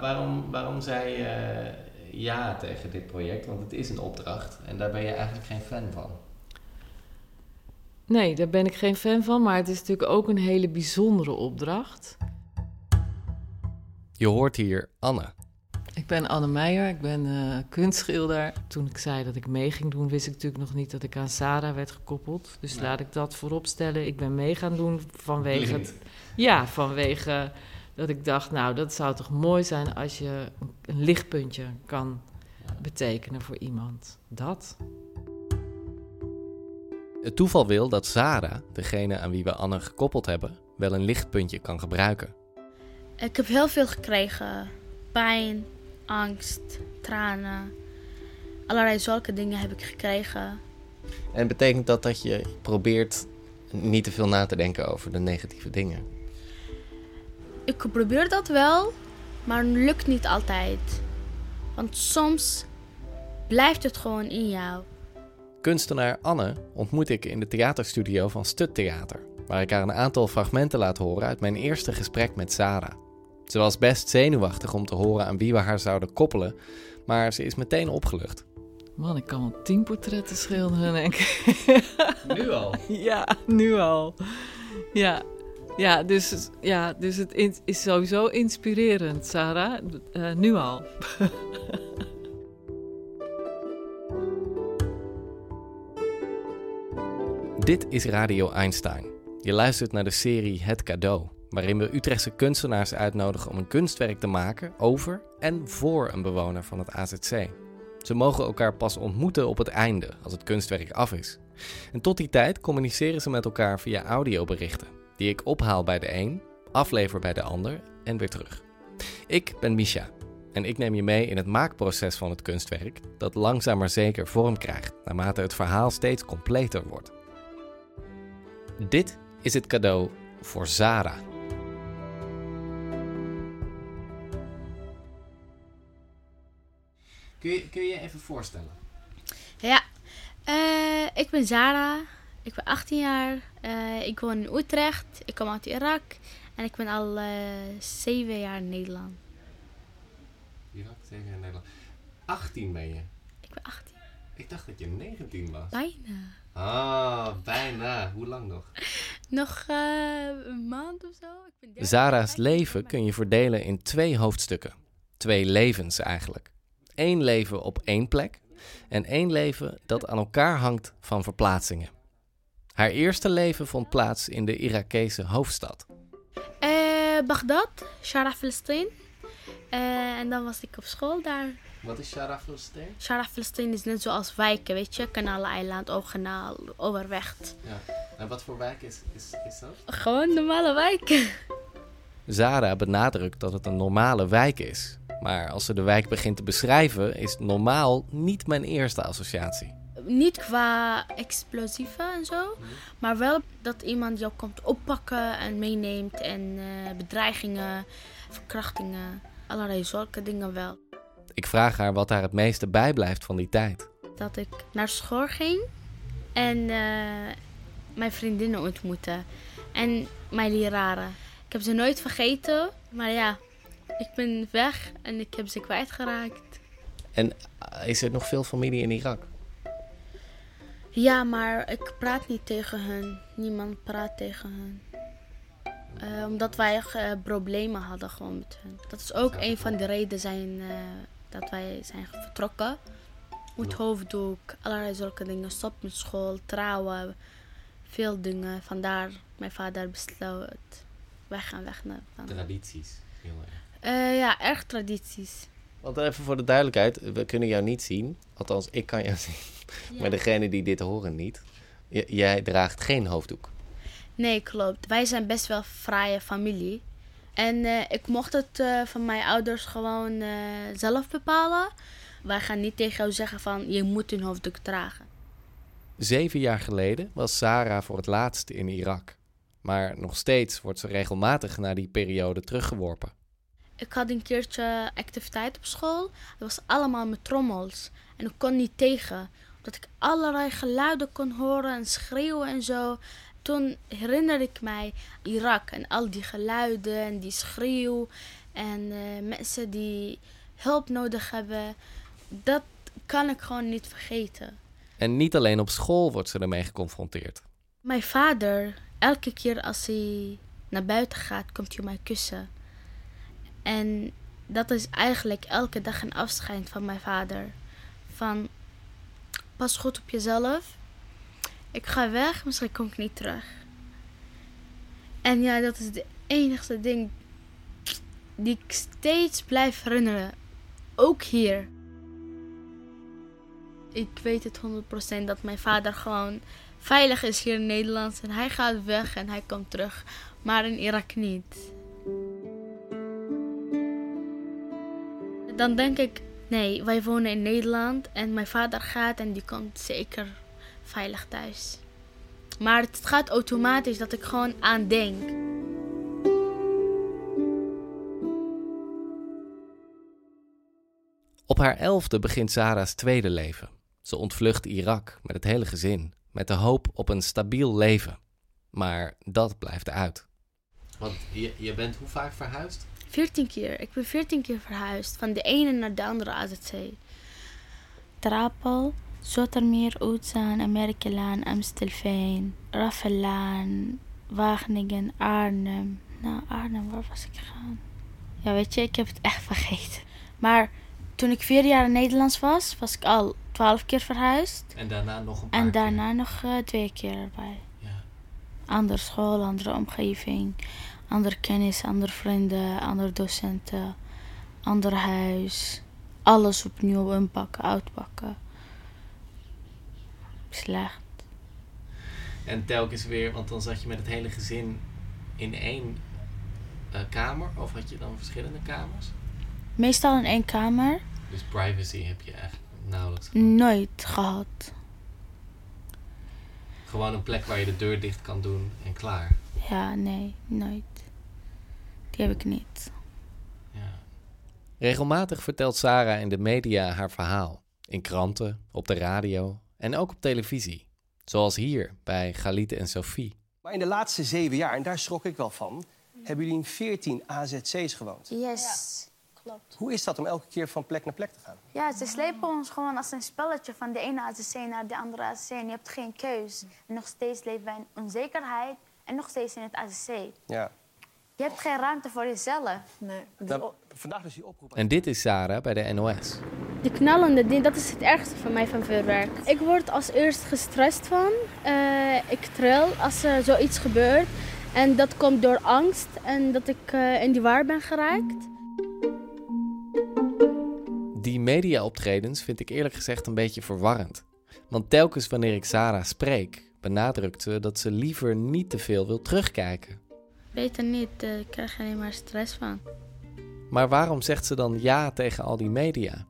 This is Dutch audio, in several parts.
Waarom, waarom zei je ja tegen dit project? Want het is een opdracht en daar ben je eigenlijk geen fan van. Nee, daar ben ik geen fan van, maar het is natuurlijk ook een hele bijzondere opdracht. Je hoort hier Anne. Ik ben Anne Meijer, ik ben eh, kunstschilder. Toen ik zei dat ik mee ging doen, wist ik natuurlijk nog niet dat ik aan Sarah werd gekoppeld. Dus Nee. laat ik dat voorop stellen. Ik ben mee gaan doen vanwege... Ja, vanwege dat ik dacht, nou, dat zou toch mooi zijn als je een, lichtpuntje kan betekenen voor iemand. Dat. Het toeval wil dat Sarah, degene aan wie we Anne gekoppeld hebben, wel een lichtpuntje kan gebruiken. Ik heb heel veel gekregen. Pijn, angst, tranen. Allerlei zulke dingen heb ik gekregen. En betekent dat dat je probeert niet te veel na te denken over de negatieve dingen? Ik probeer dat wel, maar het lukt niet altijd. Want soms blijft het gewoon in jou. Kunstenaar Anne ontmoet ik in de theaterstudio van Stut Theater, waar ik haar een aantal fragmenten laat horen uit mijn eerste gesprek met Sarah. Ze was best zenuwachtig om te horen aan wie we haar zouden koppelen, maar ze is meteen opgelucht. Man, ik kan wel tien portretten schilderen, denk ik. Nu al? Ja, nu al. Ja, ja, dus, ja, dus het is sowieso inspirerend, Sarah. Eh, nu al. Dit is Radio Einstein. Je luistert naar de serie Het Cadeau, waarin we Utrechtse kunstenaars uitnodigen om een kunstwerk te maken over en voor een bewoner van het AZC. Ze mogen elkaar pas ontmoeten op het einde, als het kunstwerk af is. En tot die tijd communiceren ze met elkaar via audioberichten, die ik ophaal bij de een, aflever bij de ander en weer terug. Ik ben Misha en ik neem je mee in het maakproces van het kunstwerk, dat langzaam maar zeker vorm krijgt naarmate het verhaal steeds completer wordt. Dit is het cadeau voor Zara. Kun je, kun je even voorstellen? Ja, eh, ik ben Zara. Ik ben 18 jaar. Eh, ik woon in Utrecht. Ik kom uit Irak. En ik ben al eh 7 jaar in Nederland. Irak, 7 jaar Nederland. 18 ben je. Ik ben 18. Ik dacht dat je 19 was. Bijna. Ah, bijna. Hoe lang nog? Nog eh, een maand of zo. Ik ben 13. Zara's leven kun je verdelen in twee hoofdstukken. Twee levens eigenlijk. Eén leven op één plek en één leven dat aan elkaar hangt van verplaatsingen. Haar eerste leven vond plaats in de Irakese hoofdstad. Eh, Bagdad, Palestijn. Eh, en dan was ik op school daar. Wat is? Sharaf Palestijn is net zoals wijken, weet je. Kanaleiland, Oogkanaal, Overweg. Ja. En wat voor wijk is, is, is dat? Gewoon normale wijken. Zara benadrukt dat het een normale wijk is. Maar als ze de wijk begint te beschrijven, is normaal niet mijn eerste associatie. Niet qua explosieven en zo, maar wel dat iemand jou komt oppakken en meeneemt en eh, bedreigingen, verkrachtingen, allerlei zulke dingen wel. Ik vraag haar wat haar het meeste bijblijft van die tijd. Dat ik naar school ging en eh, mijn vriendinnen ontmoette en mijn leraren. Ik heb ze nooit vergeten, maar ja, ik ben weg en ik heb ze kwijtgeraakt. En eh, is er nog veel familie in Irak? Ja, maar ik praat niet tegen hun. Niemand praat tegen hun. Eh, omdat wij eh, problemen hadden gewoon met hun. Dat is ook een van de redenen zijn, eh, dat wij zijn vertrokken. Moet hoofddoek, allerlei zulke dingen. Stop met school, trouwen, veel dingen. Vandaar mijn vader besloot, wij gaan weg naar van. Tradities. Heel erg. Ja, erg tradities. Want even voor de duidelijkheid, we kunnen jou niet zien. Althans, ik kan jou zien. Maar degene die dit horen niet. J- jij draagt geen hoofddoek. Nee, klopt. Wij zijn best wel fraaie familie. En eh, ik mocht het eh, van mijn ouders gewoon eh, zelf bepalen. Wij gaan niet tegen jou zeggen van je moet een hoofddoek dragen. Zeven jaar geleden was Sarah voor het laatst in Irak. Maar nog steeds wordt ze regelmatig naar die periode teruggeworpen. Ik had een keertje activiteit op school. Dat was allemaal met trommels. En ik kon niet tegen. Omdat ik allerlei geluiden kon horen en schreeuwen en zo. Toen herinnerde ik mij Irak en al die geluiden en die schreeuw. En eh, mensen die hulp nodig hebben. Dat kan ik gewoon niet vergeten. En niet alleen op school wordt ze ermee geconfronteerd. Mijn vader, elke keer als hij naar buiten gaat, komt hij mij kussen. En dat is eigenlijk elke dag een afscheid van mijn vader. Van, pas goed op jezelf. Ik ga weg, misschien kom ik niet terug. En ja, dat is de enigste ding die ik steeds blijf herinneren. Ook hier. Ik weet het 100% dat mijn vader gewoon veilig is hier in Nederland. En hij gaat weg en hij komt terug. Maar in Irak niet. Dan denk ik, nee, wij wonen in Nederland en mijn vader gaat en die komt zeker veilig thuis. Maar het gaat automatisch dat ik gewoon aan denk. Op haar elfde begint Sarah's tweede leven. Ze ontvlucht Irak met het hele gezin, met de hoop op een stabiel leven. Maar dat blijft uit. Want je, je bent hoe vaak verhuisd? 14 keer. Ik ben 14 keer verhuisd. Van de ene naar de andere AZC. Trapel, Zotermeer, Oetzaan, Amerikalaan, Amstelveen, Raffelaan, Wageningen, Arnhem. Nou, Arnhem, waar was ik gegaan? Ja, weet je, ik heb het echt vergeten. Maar toen ik vier jaar in Nederlands was, was ik al 12 keer verhuisd. En daarna nog een paar En keer. daarna nog eh, twee keer erbij. Ja. Andere school, andere omgeving, andere kennis, andere vrienden, andere docenten, ander huis. Alles opnieuw inpakken, uitpakken. Slecht. En telkens weer, want dan zat je met het hele gezin in één eh, kamer. Of had je dan verschillende kamers? Meestal in één kamer, Dus privacy heb je eigenlijk nauwelijks. nooit gehad. Gewoon een plek waar je de deur dicht kan doen en klaar. Ja, nee, nooit. Die heb ik niet. Ja. Regelmatig vertelt Sarah in de media haar verhaal. In kranten, op de radio en ook op televisie. Zoals hier bij Galit en Sophie. Maar in de laatste zeven jaar, en daar schrok ik wel van, hebben jullie in 14 AZC's gewoond. Yes. Klopt. Hoe is dat om elke keer van plek naar plek te gaan? Ja, ze slepen ons gewoon als een spelletje van de ene AZC naar de andere AZC. En je hebt geen keus. En nog steeds leven wij in onzekerheid en nog steeds in het AZC. Ja. Je hebt geen ruimte voor jezelf. Nee. Nou, vandaag dus die oproep. En dit is Sarah bij de NOS. De knallende ding, dat is het ergste voor mij van vuurwerk. Ik word als eerst gestrest van. Eh, ik tril als er zoiets gebeurt. En dat komt door angst en dat ik eh, in die war ben geraakt. Die mediaoptredens vind ik eerlijk gezegd een beetje verwarrend. Want telkens wanneer ik Sarah spreek, benadrukt ze dat ze liever niet te veel wil terugkijken. Beter niet, eh, ik krijg er alleen maar stress van. Maar waarom zegt ze dan ja tegen al die media?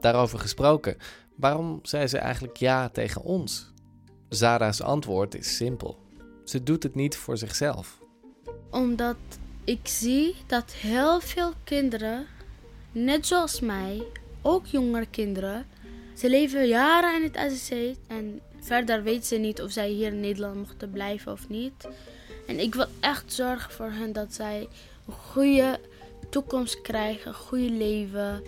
Daarover gesproken, waarom zei ze eigenlijk ja tegen ons? Sarah's antwoord is simpel. Ze doet het niet voor zichzelf. Omdat ik zie dat heel veel kinderen, net zoals mij, ook jongere kinderen, ze leven jaren in het AZC en verder weten ze niet of zij hier in Nederland mochten blijven of niet. En ik wil echt zorgen voor hen dat zij een goede toekomst krijgen, een goede leven,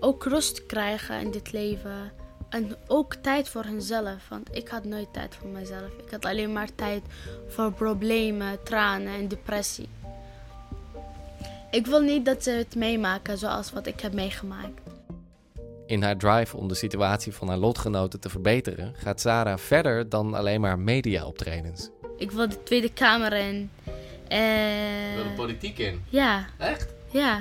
ook rust krijgen in dit leven. En ook tijd voor hunzelf, want ik had nooit tijd voor mezelf. Ik had alleen maar tijd voor problemen, tranen en depressie. Ik wil niet dat ze het meemaken zoals wat ik heb meegemaakt. In haar drive om de situatie van haar lotgenoten te verbeteren, gaat Sarah verder dan alleen maar mediaoptredens. Ik wil de Tweede Kamer in. Eh, Wil de politiek in? ja, Echt? ja.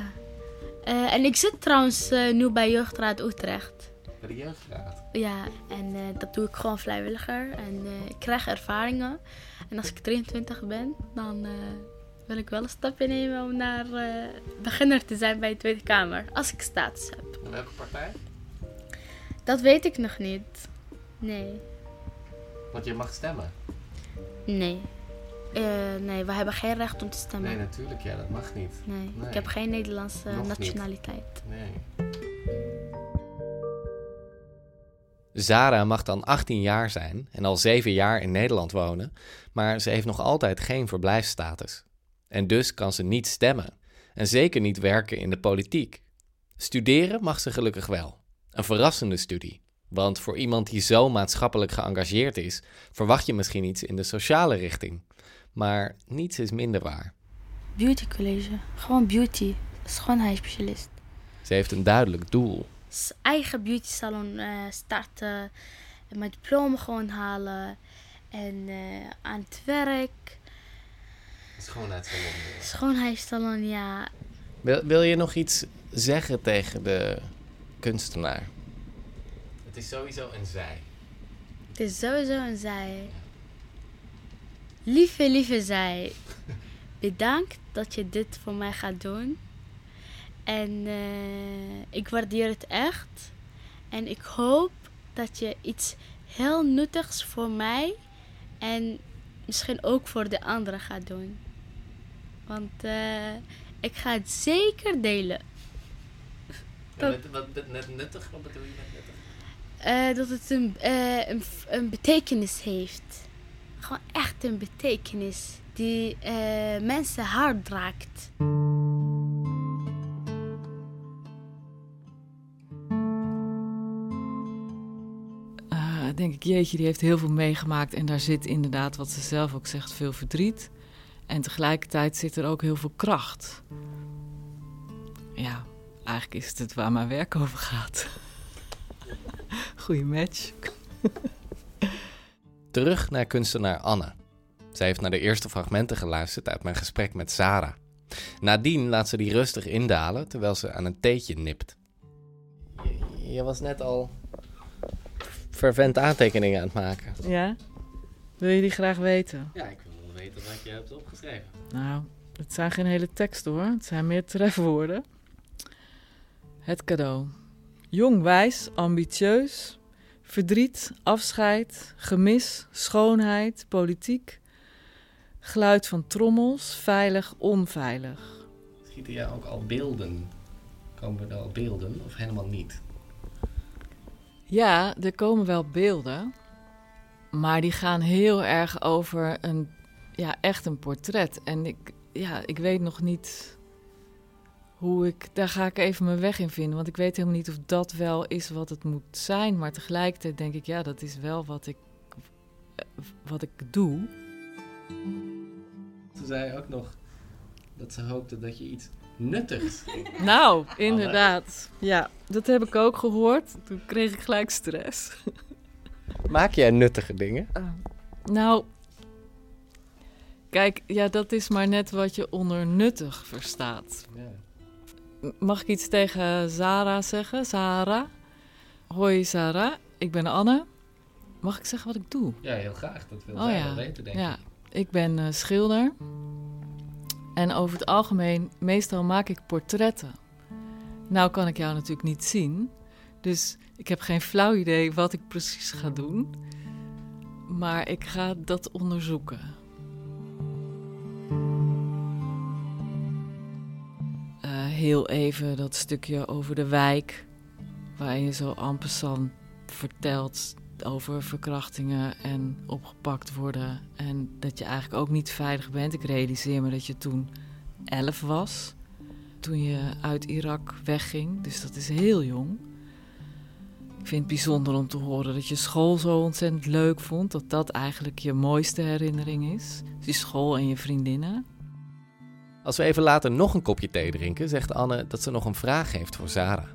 Eh, en ik zit trouwens eh, nu bij Jeugdraad Utrecht. Bij de jeugdraad. Ja, en eh, dat doe ik gewoon vrijwilliger. En eh, ik krijg ervaringen. En als ik 23 ben, dan eh, wil ik wel een stapje nemen om naar eh, beginner te zijn bij de Tweede Kamer. Als ik status heb. En welke partij? Dat weet ik nog niet. Nee. Want je mag stemmen. Nee. Eh, nee, we hebben geen recht om te stemmen. Nee, natuurlijk. Ja, dat mag niet. Nee, Nee. ik heb geen Nederlandse Nog niet. nationaliteit. Nee. Zara mag dan 18 jaar zijn en al 7 jaar in Nederland wonen, maar ze heeft nog altijd geen verblijfsstatus. En dus kan ze niet stemmen en zeker niet werken in de politiek. Studeren mag ze gelukkig wel. Een verrassende studie. Want voor iemand die zo maatschappelijk geëngageerd is, verwacht je misschien iets in de sociale richting. Maar niets is minder waar. Beauty college. Gewoon beauty. Schoonheidsspecialist. Ze heeft een duidelijk doel. S- Eigen beauty salon eh, starten. En mijn diploma gewoon halen. En eh, aan het werk. Schoonheidssalon. Schoonheidssalon, ja. Wil, wil je nog iets zeggen tegen de kunstenaar? Het is sowieso een zij. Het is sowieso een zij. Lieve, lieve zij. Bedankt dat je dit voor mij gaat doen. En eh, ik waardeer het echt. En ik hoop dat je iets heel nuttigs voor mij en misschien ook voor de anderen gaat doen. Want eh, ik ga het zeker delen. Wat, met, net nuttig? Wat bedoel je met nuttig? Eh, dat het een, eh, een, een betekenis heeft. Gewoon echt een betekenis die eh, mensen hard raakt. Denk ik, jeetje, die heeft heel veel meegemaakt. En daar zit inderdaad, wat ze zelf ook zegt, veel verdriet. En tegelijkertijd zit er ook heel veel kracht. Ja, eigenlijk is het waar mijn werk over gaat. Goeie match. Terug naar kunstenaar Anne. Zij heeft naar de eerste fragmenten geluisterd uit mijn gesprek met Sarah. Nadien laat ze die rustig indalen terwijl ze aan een theetje nipt. Je, je was net al fervent aantekeningen aan het maken. Ja? Wil je die graag weten? Ja, ik wil weten wat je hebt opgeschreven. Nou, het zijn geen hele teksten hoor. Het zijn meer trefwoorden. Het cadeau. Jong, wijs, ambitieus. Verdriet, afscheid, gemis, schoonheid, politiek. Geluid van trommels, veilig, onveilig. Schieten jij ook al beelden? Komen er al beelden of helemaal niet? Ja, er komen wel beelden. Maar die gaan heel erg over een, ja, echt een portret. En ik, ja, ik weet nog niet hoe ik, daar ga ik even mijn weg in vinden. Want ik weet helemaal niet of dat wel is wat het moet zijn. Maar tegelijkertijd denk ik, ja, dat is wel wat ik, wat ik doe. Ze zei ook nog dat ze hoopte dat je iets nuttigs. Nou, inderdaad. Ja, dat heb ik ook gehoord. Toen kreeg ik gelijk stress. Maak jij nuttige dingen? Nou, kijk, ja, dat is maar net wat je onder nuttig verstaat. Ja. Mag ik iets tegen Zara zeggen? Zara? Hoi Zara, ik ben Anne. Mag ik zeggen wat ik doe? ja, heel graag. Dat wil Oh zij ja. wel weten, denk Ja, ik. ik ben eh, schilder. En over het algemeen, meestal maak ik portretten. Nou kan ik jou natuurlijk niet zien. Dus ik heb geen flauw idee wat ik precies ga doen. Maar ik ga dat onderzoeken. Heel even dat stukje over de wijk. Waar je zo passant vertelt over verkrachtingen en opgepakt worden. En dat je eigenlijk ook niet veilig bent. Ik realiseer me dat je toen elf was. Toen je uit Irak wegging. Dus dat is heel jong. Ik vind het bijzonder om te horen dat je school zo ontzettend leuk vond. Dat dat eigenlijk je mooiste herinnering is. Dus die school en je vriendinnen. Als we even later nog een kopje thee drinken, zegt Anne dat ze nog een vraag heeft voor Sarah.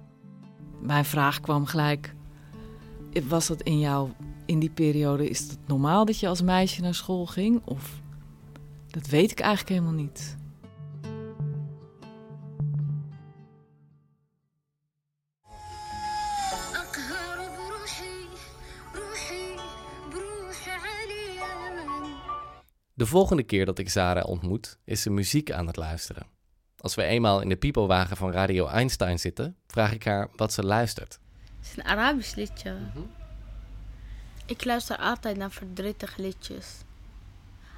Mijn vraag kwam gelijk. Was dat in jou, in die periode, is het normaal dat je als meisje naar school ging? Of dat weet ik eigenlijk helemaal niet. De volgende keer dat ik Zara ontmoet, is ze muziek aan het luisteren. Als we eenmaal in de piepelwagen van Radio Einstein zitten, vraag ik haar wat ze luistert. Het is een Arabisch liedje. Ik luister altijd naar verdrietige liedjes.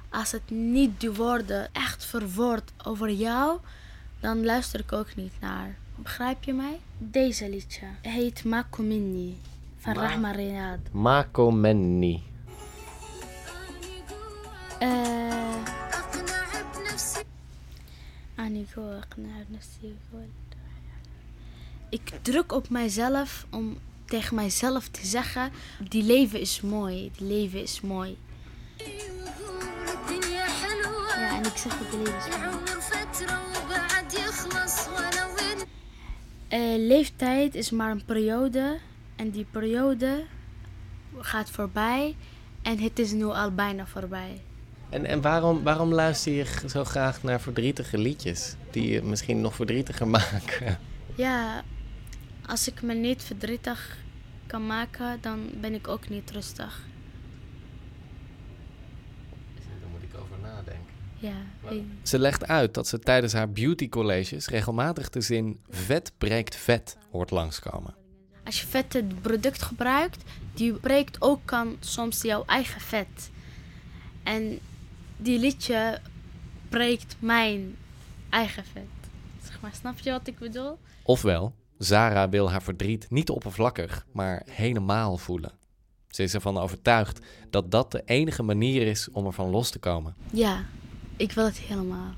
Als het niet die woorden echt verwoord over jou, dan luister ik ook niet naar. Begrijp je mij? Deze liedje heet Mako Minni van Ma- Rahma Riyad. Mako Menni. Eh, أنا جوا أقنع بنفسي جوا. Ik druk op mijzelf om tegen mijzelf te zeggen: die leven is mooi, die leven is mooi. Ja, en ik zeg dat die leven is mooi. Eh, leeftijd is maar een periode en die periode gaat voorbij en het is nu al bijna voorbij. En, en waarom, waarom luister je zo graag naar verdrietige liedjes? Die je misschien nog verdrietiger maken? Ja, als ik me niet verdrietig kan maken, dan ben ik ook niet rustig. Daar moet ik over nadenken. Ja. Ze legt uit dat ze tijdens haar beauty colleges regelmatig de zin vet breekt vet hoort langskomen. als je vette product gebruikt, die breekt ook kan soms jouw eigen vet. En die liedje breekt mijn eigen vet. Zeg maar, snap je wat ik bedoel? Ofwel, Zara wil haar verdriet niet oppervlakkig, maar helemaal voelen. Ze is ervan overtuigd dat dat de enige manier is om ervan los te komen. Ja, ik wil het helemaal.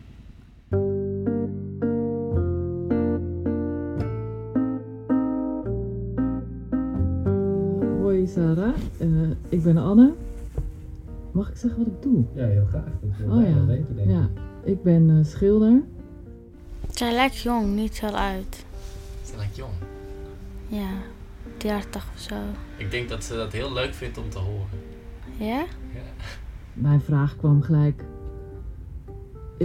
Hoi Sarah, Eh, ik ben Anne. Mag ik zeggen wat ik doe? Ja, heel graag. Dat wil Oh ja, weten, denk ik. ja. Ik ben eh, schilder. Zij lijkt jong, niet zo uit. Ze lijkt jong. Ja, 30 of zo. Ik denk dat ze dat heel leuk vindt om te horen. Ja? Mijn vraag kwam gelijk.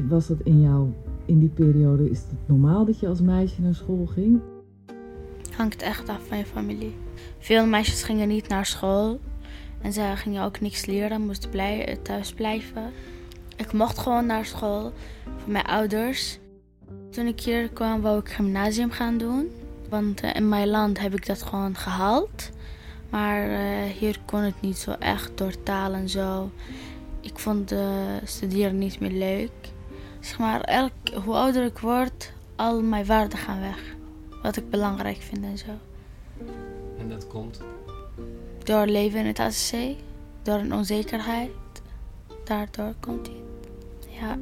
Was dat in jou, in die periode, is het normaal dat je als meisje naar school ging? Hangt echt af van je familie. Veel meisjes gingen niet naar school. En ze gingen ook niks leren, moesten blij, thuis blijven. Ik mocht gewoon naar school van mijn ouders. Toen ik hier kwam, wou ik gymnasium gaan doen. Want eh, in mijn land heb ik dat gewoon gehaald. Maar eh, hier kon het niet zo echt door taal en zo. Ik vond eh, studeren niet meer leuk. Zeg maar, elk, hoe ouder ik word, al mijn waarden gaan weg. Wat ik belangrijk vind en zo. En dat komt. Door leven in het ACC, door een onzekerheid. Daardoor komt hij. Ja.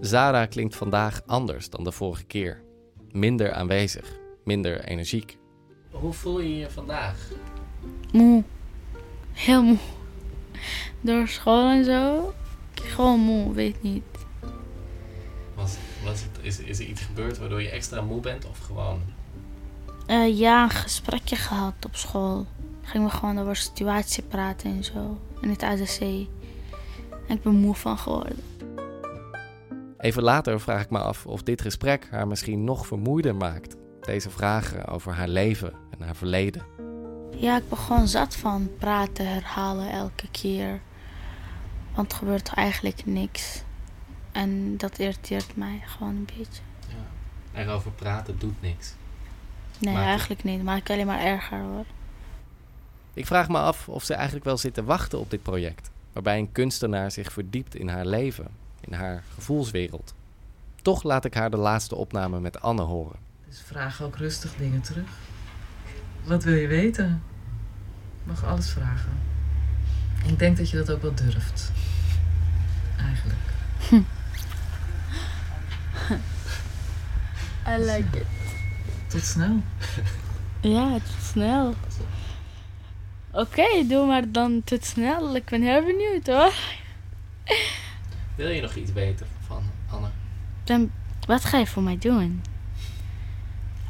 Zara klinkt vandaag anders dan de vorige keer. Minder aanwezig, minder energiek. Hoe voel je je vandaag? Moe. Heel moe. Door school en zo. Gewoon moe, weet niet. Was, was het, is, is er iets gebeurd waardoor je extra moe bent of gewoon? Eh, ja, een gesprekje gehad op school. Gingen we gewoon over situatie praten en zo. In het ADC. En ik ben moe van geworden. Even later vraag ik me af of dit gesprek haar misschien nog vermoeider maakt. Deze vragen over haar leven en haar verleden. Ja, ik ben gewoon zat van praten, herhalen elke keer. Want er gebeurt eigenlijk niks. En dat irriteert mij gewoon een beetje. Ja. Erover praten doet niks. Nee, Maakt het- eigenlijk niet. Maak ik alleen maar erger hoor. Ik vraag me af of ze eigenlijk wel zit te wachten op dit project. Waarbij een kunstenaar zich verdiept in haar leven, in haar gevoelswereld. Toch laat ik haar de laatste opname met Anne horen. Dus vraag ook rustig dingen terug. Wat wil je weten? Mag alles vragen. Ik denk dat je dat ook wel durft. Eigenlijk. I like it. Tot snel. Ja, tot snel. Oké, doe maar dan tot snel. Ik ben heel benieuwd hoor. Wil je nog iets weten van Anne? Dan, wat ga je voor mij doen?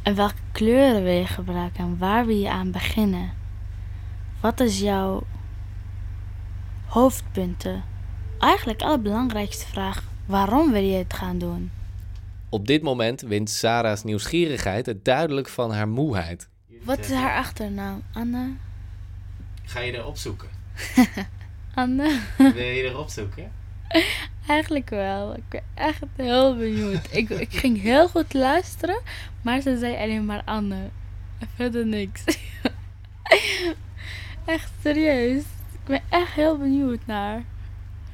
En welke kleuren wil je gebruiken? En waar wil je aan beginnen? Wat is jouw hoofdpunten? Eigenlijk allerbelangrijkste vraag. Waarom wil je het gaan doen? Op dit moment wint Sarah's nieuwsgierigheid het duidelijk van haar moeheid. Wat is haar achternaam? Anne? Ga je er opzoeken? Anne, Wil je er opzoeken? eigenlijk wel. Ik ben echt heel benieuwd. ik, ik ging heel goed luisteren, maar ze zei alleen maar Anne. En verder niks. echt serieus. Ik ben echt heel benieuwd naar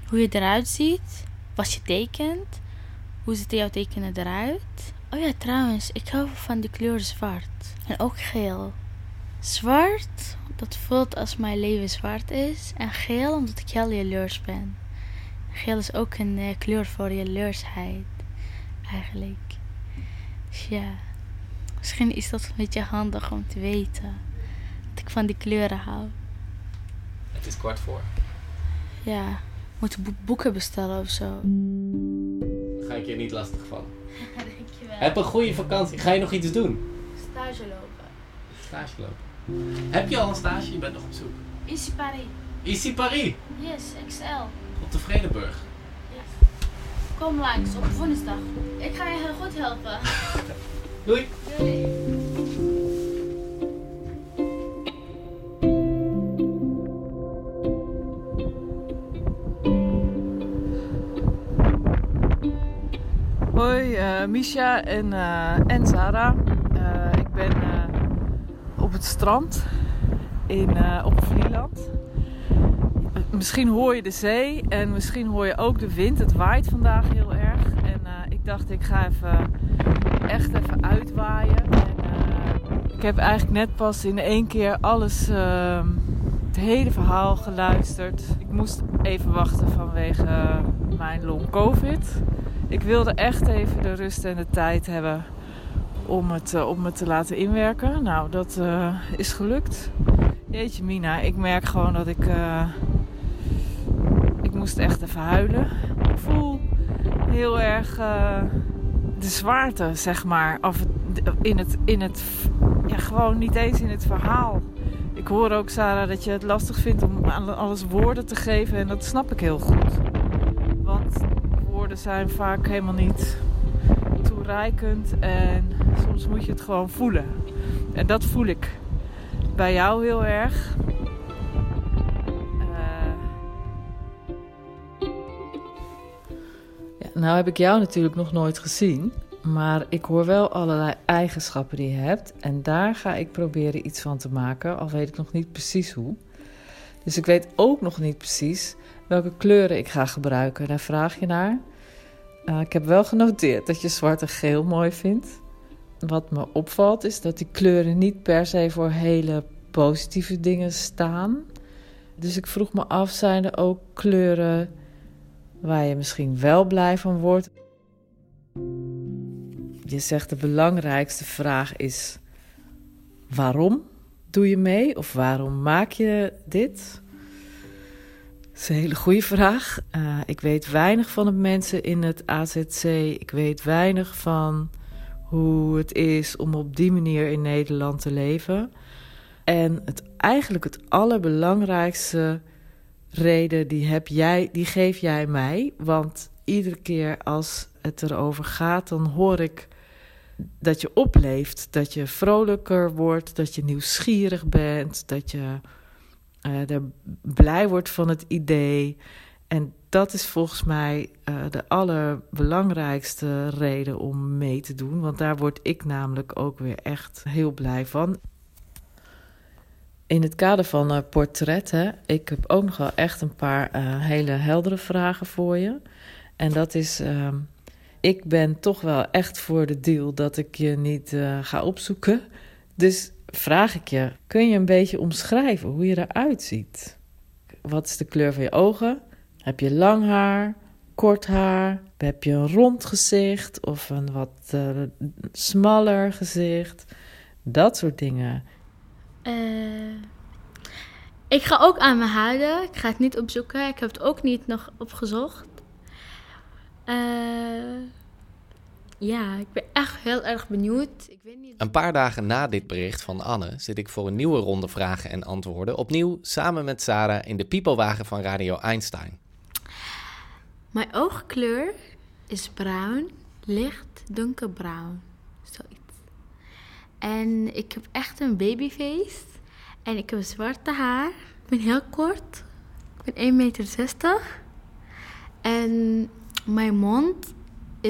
hoe je eruit ziet, wat je tekent, hoe ziet jouw tekenen eruit. Oh ja, trouwens, ik hou van de kleur zwart en ook geel. Zwart, dat voelt als mijn leven zwart is. En geel, omdat ik heel jaloers ben. Geel is ook een eh, kleur voor jaloersheid, eigenlijk. Dus ja, misschien is dat een beetje handig om te weten. Dat ik van die kleuren hou. Het is kwart voor. Ja, moet bo- boeken bestellen of zo. Ga ik je niet lastig vallen. Dankjewel. Heb een goede vakantie. Ga je nog iets doen? Stage lopen. Stage lopen. Heb je al een stage? Je bent nog op zoek. Easy Paris. Ici Paris. Yes, XL. Op de Vredenburg. Kom langs op woensdag. Ik ga je heel goed helpen. Doei. Hoi, Misha en, eh, en Sarah. Eh, ik ben eh, op het strand in, eh, op Vlieland. Misschien hoor je de zee en misschien hoor je ook de wind. Het waait vandaag heel erg. En eh, ik dacht, ik ga even echt even uitwaaien. En, eh, ik heb eigenlijk net pas in één keer alles, eh, het hele verhaal geluisterd. Ik moest even wachten vanwege mijn long covid. Ik wilde echt even de rust en de tijd hebben om het, eh, om te laten inwerken. Nou, dat eh, is gelukt. Jeetje Mina, ik merk gewoon dat ik... eh, ik moest echt even huilen. Ik voel heel erg de zwaarte, zeg maar. Of in het, in het... Ja, gewoon niet eens in het verhaal. Ik hoor ook, Sarah, dat je het lastig vindt om aan alles woorden te geven. En dat snap ik heel goed. Zijn vaak helemaal niet toereikend. En soms moet je het gewoon voelen. En dat voel ik bij jou heel erg. Eh, Ja, nou heb ik jou natuurlijk nog nooit gezien. Maar ik hoor wel allerlei eigenschappen die je hebt. En daar ga ik proberen iets van te maken. Al weet ik nog niet precies hoe. Dus ik weet ook nog niet precies welke kleuren ik ga gebruiken. Daar vraag je naar. Eh, ik heb wel genoteerd dat je zwart en geel mooi vindt. Wat me opvalt is dat die kleuren niet per se voor hele positieve dingen staan. Dus ik vroeg me af, zijn er ook kleuren waar je misschien wel blij van wordt? Je zegt de belangrijkste vraag is: waarom doe je mee? Of waarom maak je dit? Dat is een hele goede vraag. Eh, ik weet weinig van de mensen in het AZC. Ik weet weinig van hoe het is om op die manier in Nederland te leven. En het, eigenlijk het allerbelangrijkste reden, die, heb jij, die geef jij mij. Want iedere keer als het erover gaat, dan hoor ik dat je opleeft. Dat je vrolijker wordt, dat je nieuwsgierig bent, dat je eh, er blij wordt van het idee. En dat is volgens mij eh, de allerbelangrijkste reden om mee te doen. Want daar word ik namelijk ook weer echt heel blij van. In het kader van eh, portretten, ik heb ook nog wel echt een paar hele heldere vragen voor je. En dat is, ehm, ik ben toch wel echt voor de deal dat ik je niet ga opzoeken. Dus vraag ik je, kun je een beetje omschrijven hoe je eruit ziet? Wat is de kleur van je ogen? Heb je lang haar, kort haar? Heb je een rond gezicht of een wat eh, smaller gezicht? Dat soort dingen. Eh, ik ga ook aan me houden. Ik ga het niet opzoeken. Ik heb het ook niet nog opgezocht. Eh, ja, ik ben echt heel erg benieuwd. Ik weet niet. Een paar dagen na dit bericht van Anne zit ik voor een nieuwe ronde vragen en antwoorden. Opnieuw samen met Sarah in de piepelwagen van Radio Einstein. Mijn oogkleur is bruin, licht donkerbruin. Zoiets. En ik heb echt een babyface. En ik heb zwarte haar. Ik ben heel kort. Ik ben 1,60 meter. En mijn mond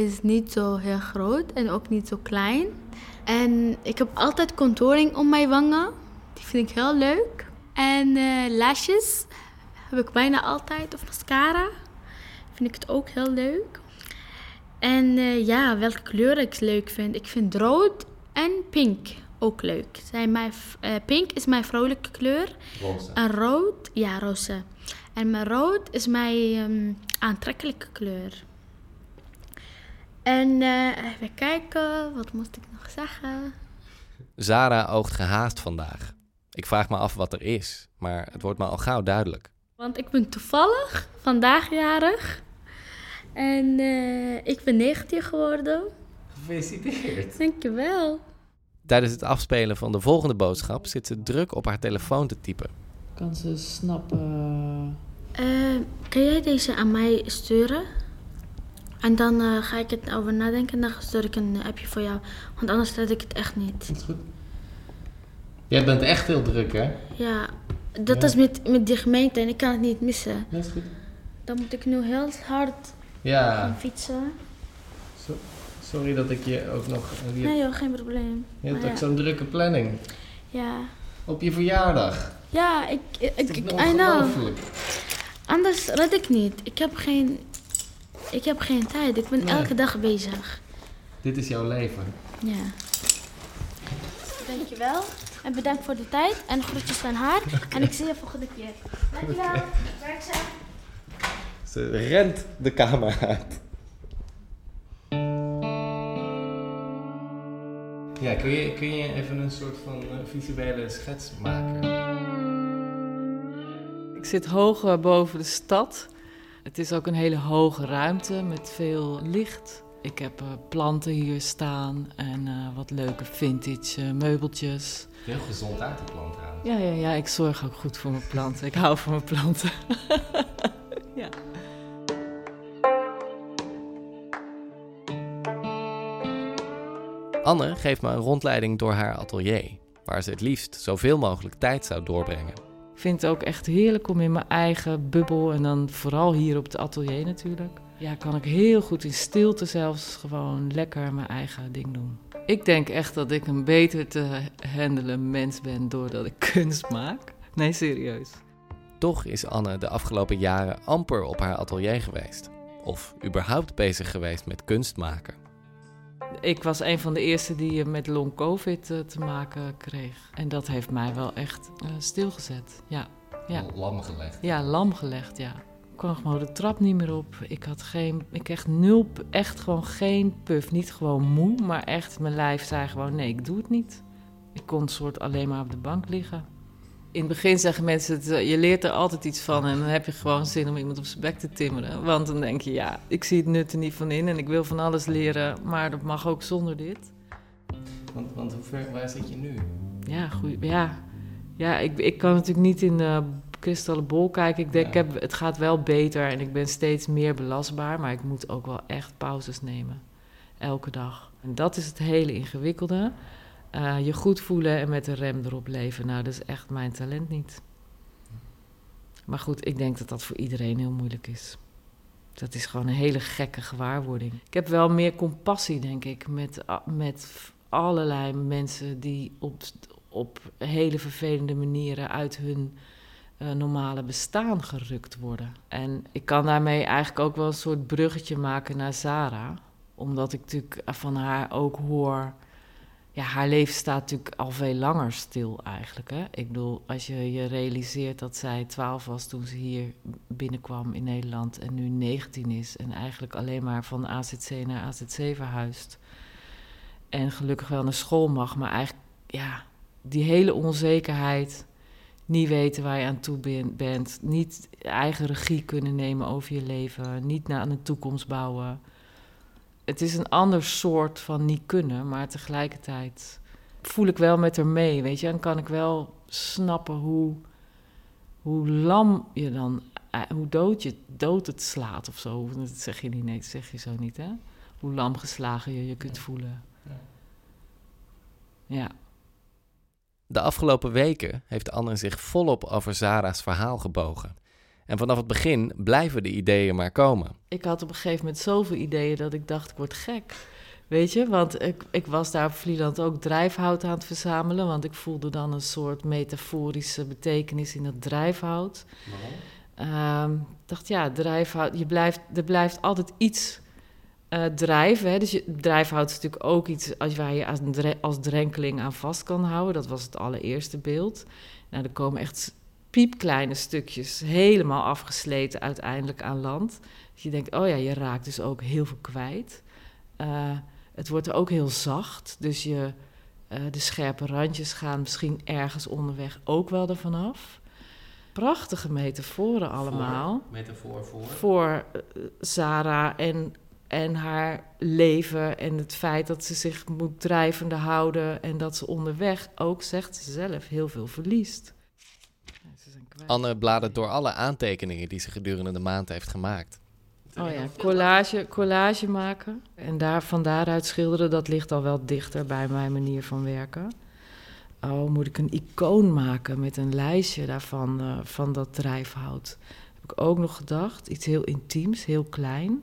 is niet zo heel groot en ook niet zo klein. En ik heb altijd contouring om mijn wangen. Die vind ik heel leuk. En eh lashes heb ik bijna altijd. Of mascara. Vind ik het ook heel leuk. En eh, ja, welke kleur ik leuk vind. Ik vind rood en pink ook leuk. Zijn mijn, eh, pink is mijn vrolijke kleur. Roze. En rood, ja, roze. En mijn rood is mijn ehm, aantrekkelijke kleur. En eh, even kijken, wat moest ik nog zeggen? Zara oogt gehaast vandaag. Ik vraag me af wat er is, maar het wordt me al gauw duidelijk. Want ik ben toevallig vandaag jarig. En eh, ik ben 19 geworden. Gefeliciteerd. Dankjewel. Tijdens het afspelen van de volgende boodschap zit ze druk op haar telefoon te typen. Kan ze snappen. Eh, kan jij deze aan mij sturen? En dan eh, ga ik het over nadenken en dan stuur ik een appje voor jou. Want anders red ik het echt niet. Dat is goed. Jij bent echt heel druk, hè? Ja, dat Ja. is met, met die gemeente en ik kan het niet missen. Dat is goed. Dan moet ik nu heel hard Ja, gaan fietsen. so- sorry dat ik je ook nog... Je, Nee joh, geen probleem. je hebt ook ja. zo'n drukke planning. Ja, Op je verjaardag. ja ik, ik, ik, I know. Anders red ik niet. Ik heb geen, ik heb geen tijd. Ik ben Nee. elke dag bezig. Dit is jouw leven. Ja. Dankjewel. En bedankt voor de tijd. En groetjes van haar. En ik zie je volgende keer. Dankjewel. Werkzaam. Ze rent de kamer uit. Ja, kun je, kun je even een soort van eh, visuele schets maken? Ik zit hoog eh, boven de stad. Het is ook een hele hoge ruimte met veel licht. Ik heb eh, planten hier staan en eh, wat leuke vintage eh, meubeltjes. Heel gezond uit het plant trouwens. Ja, ja, ja, ik zorg ook goed voor mijn planten. Ik hou van mijn planten. ja. Anne geeft me een rondleiding door haar atelier, waar ze het liefst zoveel mogelijk tijd zou doorbrengen. Vind het ook echt heerlijk om in mijn eigen bubbel en dan vooral hier op het atelier natuurlijk. Ja, kan ik heel goed in stilte zelfs gewoon lekker mijn eigen ding doen. Ik denk echt dat ik een beter te handelen mens ben doordat ik kunst maak. Nee, serieus. Toch is Anne de afgelopen jaren amper op haar atelier geweest. Of überhaupt bezig geweest met kunst maken. Ik was een van de eerste die met long covid eh, te maken kreeg. En dat heeft mij wel echt eh, stilgezet. Ja, ja. Lam gelegd. Ja, lam gelegd, ja. Ik kwam gewoon de trap niet meer op. Ik had geen, ik echt nul, echt gewoon geen puff. Niet gewoon moe, maar echt mijn lijf zei gewoon nee, ik doe het niet. Ik kon soort alleen maar op de bank liggen. In het begin zeggen mensen, het, eh, je leert er altijd iets van en dan heb je gewoon zin om iemand op zijn bek te timmeren. Want dan denk je, ja, ik zie het nut er niet van in en ik wil van alles leren, maar dat mag ook zonder dit. Want, want hoe ver, waar zit je nu? Ja, goed. Ja, ja ik, ik kan natuurlijk niet in de kristallen bol kijken. Ik denk, Ja. ik heb, het gaat wel beter en ik ben steeds meer belastbaar. Maar ik moet ook wel echt pauzes nemen. Elke dag. En dat is het hele ingewikkelde. Eh, je goed voelen en met de rem erop leven. Nou, dat is echt mijn talent niet. Maar goed, ik denk dat dat voor iedereen heel moeilijk is. Dat is gewoon een hele gekke gewaarwording. Ik heb wel meer compassie, denk ik, met, met allerlei mensen die op, op hele vervelende manieren uit hun eh, normale bestaan gerukt worden. En ik kan daarmee eigenlijk ook wel een soort bruggetje maken naar Zara. Omdat ik natuurlijk van haar ook hoor. Ja, haar leven staat natuurlijk al veel langer stil eigenlijk. Hè? Ik bedoel, als je je realiseert dat zij 12 was toen ze hier binnenkwam in Nederland en nu 19 is. En eigenlijk alleen maar van AZC naar AZC verhuist. En gelukkig wel naar school mag, maar eigenlijk, ja, die hele onzekerheid. Niet weten waar je aan toe ben- bent. Niet eigen regie kunnen nemen over je leven. Niet naar een toekomst bouwen. Het is een ander soort van niet kunnen, maar tegelijkertijd voel ik wel met haar mee, weet je. En kan ik wel snappen hoe, hoe lam je dan, eh, hoe dood, je, dood het slaat of zo. Dat zeg je niet, nee, dat zeg je zo niet, hè. Hoe lam geslagen je je kunt voelen. Ja. De afgelopen weken heeft Anne zich volop over Zara's verhaal gebogen. En vanaf het begin blijven de ideeën maar komen. Ik had op een gegeven moment zoveel ideeën dat ik dacht, ik word gek. Weet je, want ik, ik was daar op Vlieland ook drijfhout aan het verzamelen. Want ik voelde dan een soort metaforische betekenis in dat drijfhout. Waarom? Ik dacht, ja, drijfhout, je blijft, er blijft altijd iets eh, drijven. Hè? Dus je, drijfhout is natuurlijk ook iets als, waar je als, als drenkeling aan vast kan houden. Dat was het allereerste beeld. Nou, er komen echt piepkleine stukjes, helemaal afgesleten uiteindelijk aan land. Dus je denkt, oh ja, je raakt dus ook heel veel kwijt. Eh, het wordt ook heel zacht, dus je, eh, de scherpe randjes gaan misschien ergens onderweg ook wel ervan af. Prachtige metaforen allemaal Metafoor voor. voor eh, Sarah en, en haar leven en het feit dat ze zich moet drijvende houden en dat ze onderweg ook, zegt ze zelf, heel veel verliest. Ja, ze zijn kwijt. Anne bladert door alle aantekeningen die ze gedurende de maand heeft gemaakt. Oh ja, collage, collage maken en daar, van daaruit schilderen, dat ligt al wel dichter bij mijn manier van werken. Oh, moet ik een icoon maken met een lijstje daarvan, eh, van dat drijfhout? Heb ik ook nog gedacht, iets heel intiems, heel klein.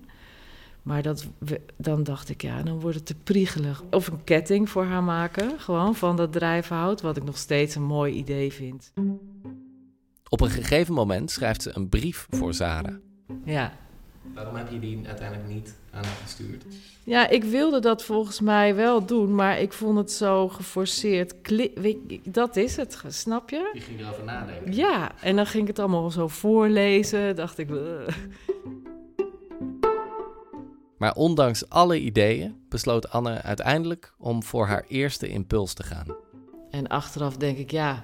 Maar dat, dan dacht ik, ja, dan wordt het te priegelig. Of een ketting voor haar maken, gewoon van dat drijfhout, wat ik nog steeds een mooi idee vind. Op een gegeven moment schrijft ze een brief voor Zara. Ja, Waarom heb je die uiteindelijk niet aan haar gestuurd? Ja, ik wilde dat volgens mij wel doen, maar ik vond het zo geforceerd. Kli- dat is het, snap je? Je ging erover nadenken. Ja, en dan ging ik het allemaal zo voorlezen. Dacht ik. Maar ondanks alle ideeën besloot Anne uiteindelijk om voor haar eerste impuls te gaan. En achteraf denk ik, ja,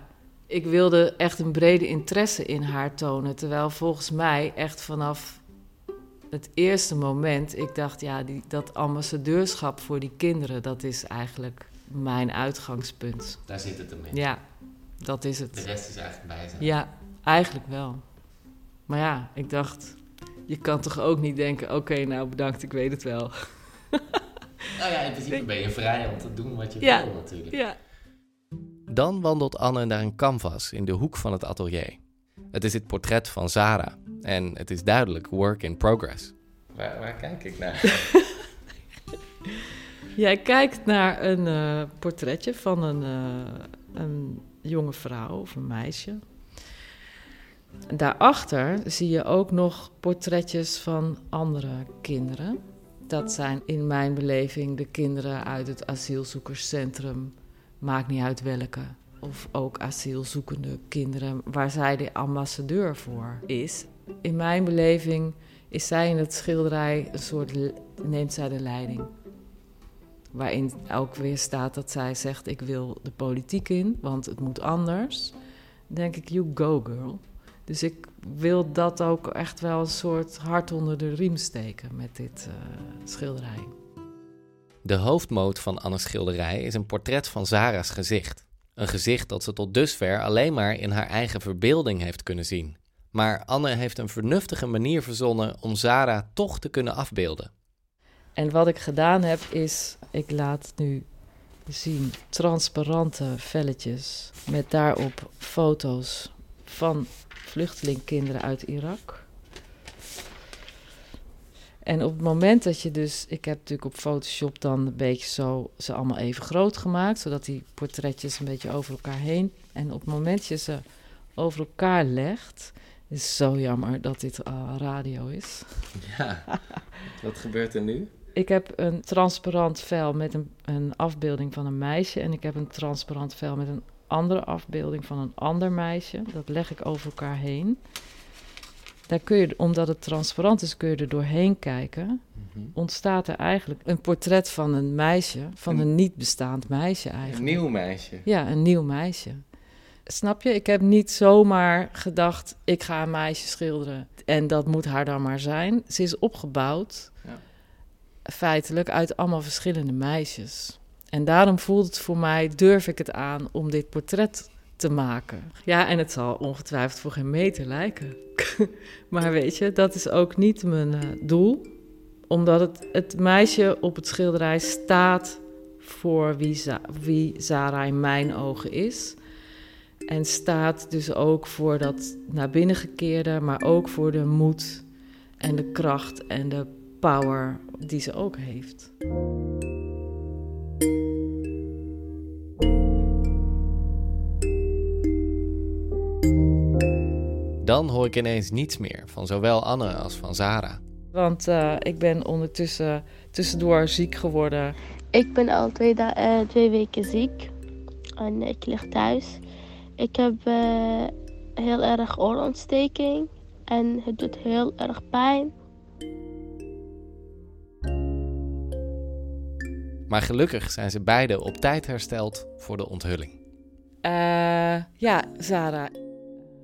ik wilde echt een brede interesse in haar tonen. Terwijl volgens mij echt vanaf het eerste moment, ik dacht, ja, die, dat ambassadeurschap voor die kinderen, dat is eigenlijk mijn uitgangspunt. Daar zit het hem in. Ja, dat is het. De rest is eigenlijk bij zijn. Ja, eigenlijk wel. Maar ja, ik dacht, je kan toch ook niet denken: oké, nou bedankt, ik weet het wel. Nou ja, in principe ben je vrij om te doen wat je Ja. wil natuurlijk. Ja. Dan wandelt Anne naar een canvas in de hoek van het atelier. Het is het portret van Zara en het is duidelijk work in progress. Waar, kijk ik naar? Jij kijkt naar een eh, portretje van een, eh, een jonge vrouw of een meisje. Daarachter zie je ook nog portretjes van andere kinderen. Dat zijn in mijn beleving de kinderen uit het asielzoekerscentrum, maakt niet uit welke. Of ook asielzoekende kinderen waar zij de ambassadeur voor is. In mijn beleving is zij in het schilderij een soort, neemt zij de leiding. Waarin ook weer staat dat zij zegt: Ik wil de politiek in, want het moet anders. Dan denk ik: You go, girl. Dus ik wil dat ook echt wel een soort hart onder de riem steken met dit eh, schilderij. De hoofdmoot van Anne's schilderij is een portret van Zara's gezicht. Een gezicht dat ze tot dusver alleen maar in haar eigen verbeelding heeft kunnen zien. Maar Anne heeft een vernuftige manier verzonnen om Zara toch te kunnen afbeelden. En wat ik gedaan heb is: ik laat nu zien transparante velletjes met daarop foto's van vluchtelingkinderen uit Irak. En op het moment dat je dus, ik heb natuurlijk op Photoshop dan een beetje zo ze allemaal even groot gemaakt, zodat die portretjes een beetje over elkaar heen. En op het moment dat je ze over elkaar legt, is zo jammer dat dit eh, radio is. Ja. Wat gebeurt er nu? Ik heb een transparant vel met een, een afbeelding van een meisje. En ik heb een transparant vel met een andere afbeelding van een ander meisje. Dat leg ik over elkaar heen. Daar kun je, omdat het transparant is, kun je er doorheen kijken. Ontstaat er eigenlijk een portret van een meisje, van een niet bestaand meisje eigenlijk. Een nieuw meisje. Ja, een nieuw meisje. Snap je? Ik heb niet zomaar gedacht, ik ga een meisje schilderen en dat moet haar dan maar zijn. Ze is opgebouwd, Ja. feitelijk, uit allemaal verschillende meisjes. En daarom voelt het voor mij, durf ik het aan om dit portret te maken. Ja, en het zal ongetwijfeld voor geen meter lijken. maar weet je, dat is ook niet mijn eh, doel. Omdat het, het meisje op het schilderij staat voor wie, wie Zara in mijn ogen is. En staat dus ook voor dat naar binnen gekeerde, maar ook voor de moed en de kracht en de power die ze ook heeft. Dan hoor ik ineens niets meer van zowel Anne als van Zara. Want uh, ik ben ondertussen tussendoor ziek geworden. Ik ben al twee, uh, twee weken ziek en ik lig thuis. Ik heb uh, heel erg oorontsteking en het doet heel erg pijn. Maar gelukkig zijn ze beiden op tijd hersteld voor de onthulling. ja, Zara.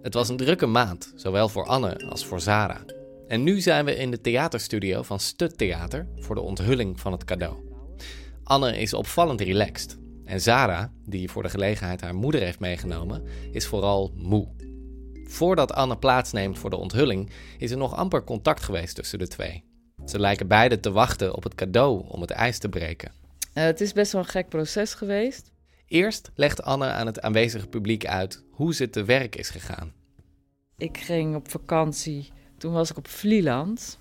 Het was een drukke maand, zowel voor Anne als voor Zara. En nu zijn we in de theaterstudio van Stut Theater voor de onthulling van het cadeau. Anne is opvallend relaxed. En Zara, die voor de gelegenheid haar moeder heeft meegenomen, is vooral moe. Voordat Anne plaatsneemt voor de onthulling, is er nog amper contact geweest tussen de twee. Ze lijken beide te wachten op het cadeau om het ijs te breken. Uh, het is best wel een gek proces geweest. Eerst legt Anne aan het aanwezige publiek uit hoe ze te werk is gegaan. Ik ging op vakantie, toen was ik op Vlieland.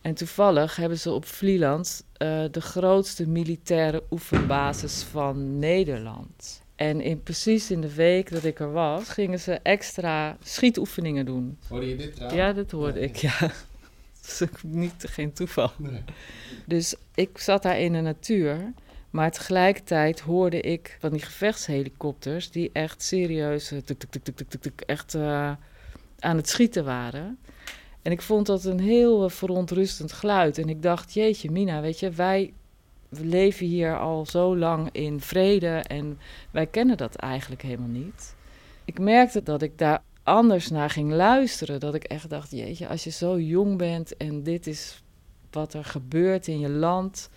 En toevallig hebben ze op Vlieland uh, de grootste militaire oefenbasis van Nederland. En in, precies in de week dat ik er was, gingen ze extra schietoefeningen doen. Hoorde je dit trouwens? Ja, dat hoorde ik, ja. Dat is ook niet, geen toeval. Nee. Dus ik zat daar in de natuur. Maar tegelijkertijd hoorde ik van die gevechtshelikopters die echt serieus tuk, echt uh, aan het schieten waren. En ik vond dat een heel verontrustend geluid. En ik dacht, jeetje Mina, weet je, wij leven hier al zo lang in vrede en wij kennen dat eigenlijk helemaal niet. Ik merkte dat ik daar anders naar ging luisteren. Dat ik echt dacht, jeetje, als je zo jong bent en dit is wat er gebeurt in je land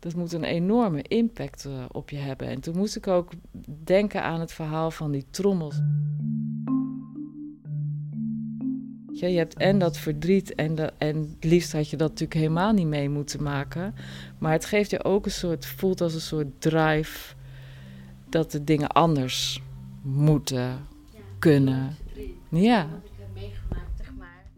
dat moet een enorme impact uh, op je hebben. En toen moest ik ook denken aan het verhaal van die trommels. Ja, je hebt en dat verdriet en, de, en het liefst had je dat natuurlijk helemaal niet mee moeten maken. Maar het geeft je ook een soort, voelt als een soort drive dat de dingen anders moeten, kunnen. Ja.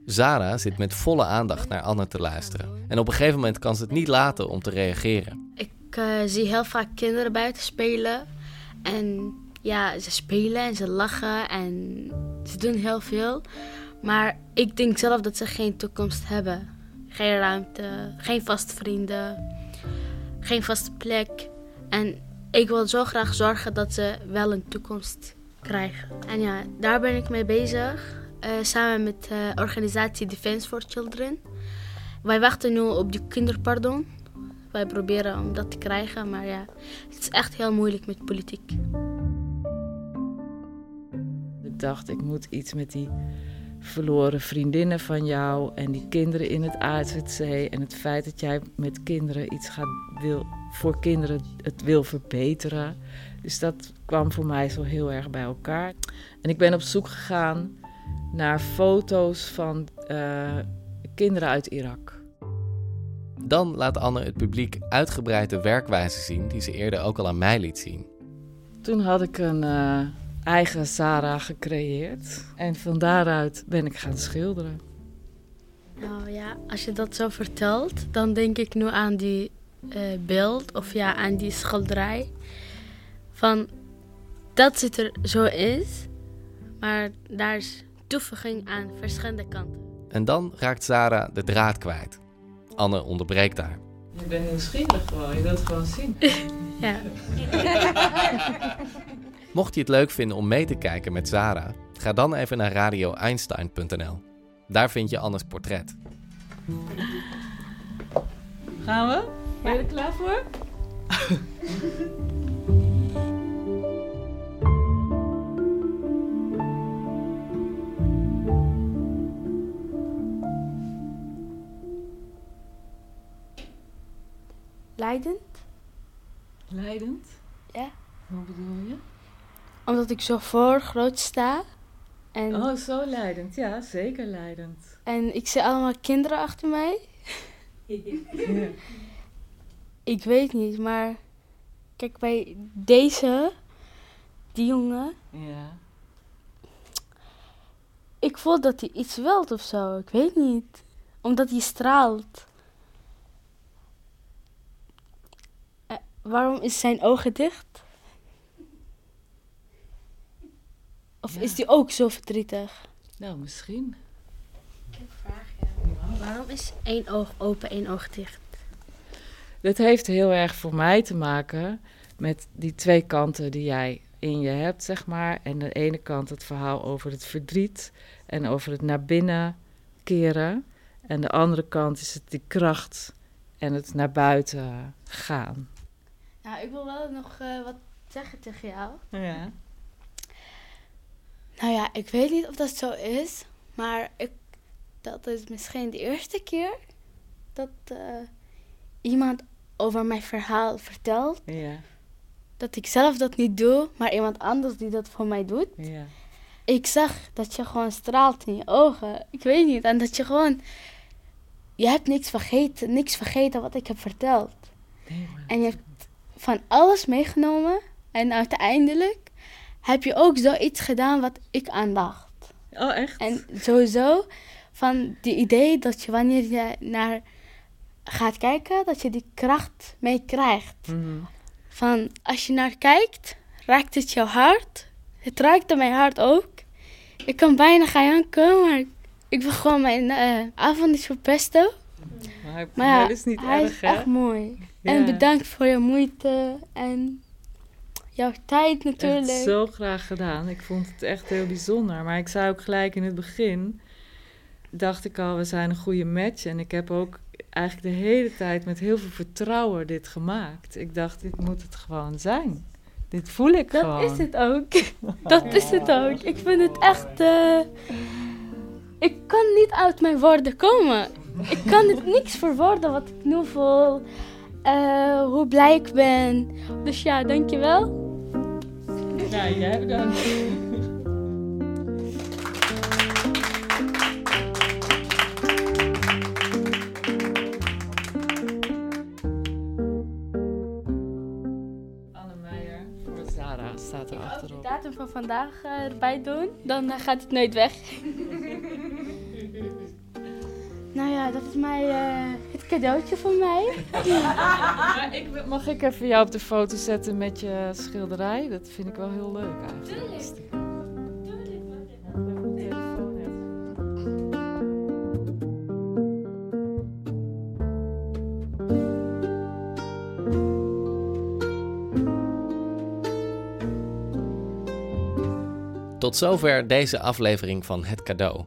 Zara zit met volle aandacht naar Anne te luisteren. En op een gegeven moment kan ze het niet laten om te reageren. Ik uh, zie heel vaak kinderen buiten spelen. En ja, ze spelen en ze lachen en ze doen heel veel. Maar ik denk zelf dat ze geen toekomst hebben. Geen ruimte, geen vaste vrienden, geen vaste plek. En ik wil zo graag zorgen dat ze wel een toekomst krijgen. En ja, daar ben ik mee bezig. Uh, samen met de uh, organisatie Defense for Children. Wij wachten nu op die kinderpardon. Wij proberen om dat te krijgen, maar ja, het is echt heel moeilijk met politiek. Ik dacht, ik moet iets met die verloren vriendinnen van jou en die kinderen in het AZC en het feit dat jij met kinderen iets gaat wil voor kinderen het wil verbeteren. Dus dat kwam voor mij zo heel erg bij elkaar. En ik ben op zoek gegaan naar foto's van uh, kinderen uit Irak. Dan laat Anne het publiek uitgebreid de werkwijze zien die ze eerder ook al aan mij liet zien. Toen had ik een uh, eigen Sarah gecreëerd en van daaruit ben ik gaan schilderen. Nou ja, als je dat zo vertelt, dan denk ik nu aan die uh, beeld of ja, aan die schilderij. Van dat het er zo is, maar daar is aan verschillende kanten. En dan raakt Sarah de draad kwijt. Anne onderbreekt haar. Je bent nieuwsgierig gewoon, je wilt het gewoon zien. ja. Mocht je het leuk vinden om mee te kijken met Sarah, ga dan even naar radioeinstein.nl. Daar vind je Annes portret. Gaan we? Ben je er klaar voor? Leidend. Leidend? Ja. Hoe bedoel je? Omdat ik zo voor groot sta. En, oh, zo leidend. Ja, zeker leidend. En ik zie allemaal kinderen achter mij. ja. Ik weet niet, maar kijk bij deze, die jongen, ja. ik voel dat hij iets wilt of zo. Ik weet niet. Omdat hij straalt. Waarom is zijn ogen dicht? Of is hij ook zo verdrietig? Nou, misschien. Waarom is één oog open, één oog dicht? Dat heeft heel erg voor mij te maken met die twee kanten die jij in je hebt, zeg maar. En de ene kant het verhaal over het verdriet en over het naar binnen keren. En de andere kant is het die kracht en het naar buiten gaan. Nou, ik wil wel nog eh, wat zeggen tegen jou. Ja. Nou ja, ik weet niet of dat zo is, maar ik, dat is misschien de eerste keer dat eh, iemand over mijn verhaal vertelt. Ja. Dat ik zelf dat niet doe, maar iemand anders die dat voor mij doet. Ja. Ik zag dat je gewoon straalt in je ogen. Ik weet niet. En dat je gewoon. Je hebt niks vergeten, niks vergeten wat ik heb verteld. Nee, maar... En je hebt van alles meegenomen. En uiteindelijk heb je ook zoiets gedaan wat ik aandacht. Oh, echt? En sowieso van die idee dat je wanneer je naar gaat kijken, dat je die kracht mee krijgt. Mhm. Van als je naar kijkt, raakt het jouw hart. Het raakte mijn hart ook. Ik kan bijna gaan janken, maar ik wil gewoon mijn eh, avond verpesten. Maar, hij- Maar ja, is niet hij erg, is hè? echt mooi. Ja. En bedankt voor je moeite en jouw tijd natuurlijk. Echt zo graag gedaan. Ik vond het echt heel bijzonder. Maar ik zei ook gelijk in het begin, dacht ik al, we zijn een goede match. En ik heb ook eigenlijk de hele tijd met heel veel vertrouwen dit gemaakt. Ik dacht, dit moet het gewoon zijn. Dit voel ik Dat gewoon. is het ook. Dat is het ook. Ik vind het echt. eh, Ik kan niet uit mijn woorden komen. Ik kan het niks verwoorden wat ik nu voel. Eh, hoe blij ik ben. Dus ja, dankjewel. Ja, jij bedankt. Anne Meijer voor Zara staat er Als je de achterop. datum van vandaag eh, erbij doen, dan eh, gaat het nooit weg. nou ja, dat is mijn, eh, het cadeautje van mij. Maar ik, mag ik even jou op de foto zetten met je schilderij? Dat vind ik wel heel leuk eigenlijk. Tot zover deze aflevering van Het Cadeau.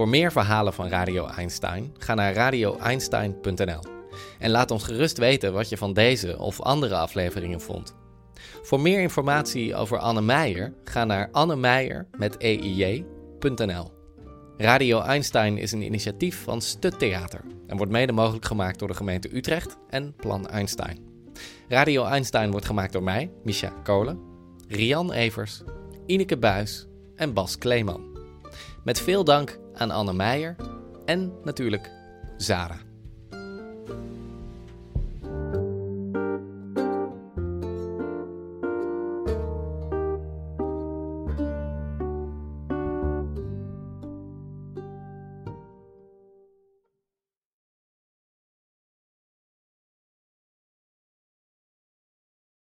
Voor meer verhalen van Radio Einstein, ga naar radioeinstein.nl. En laat ons gerust weten wat je van deze of andere afleveringen vond. Voor meer informatie over Anne Meijer, ga naar annemeijer met E. Radio Einstein is een initiatief van Stut Theater en wordt mede mogelijk gemaakt door de gemeente Utrecht en Plan Einstein. Radio Einstein wordt gemaakt door mij, Misha Kolen, Rian Evers, Ineke Buis en Bas Kleeman. Met veel dank aan Anne Meijer en natuurlijk Zara.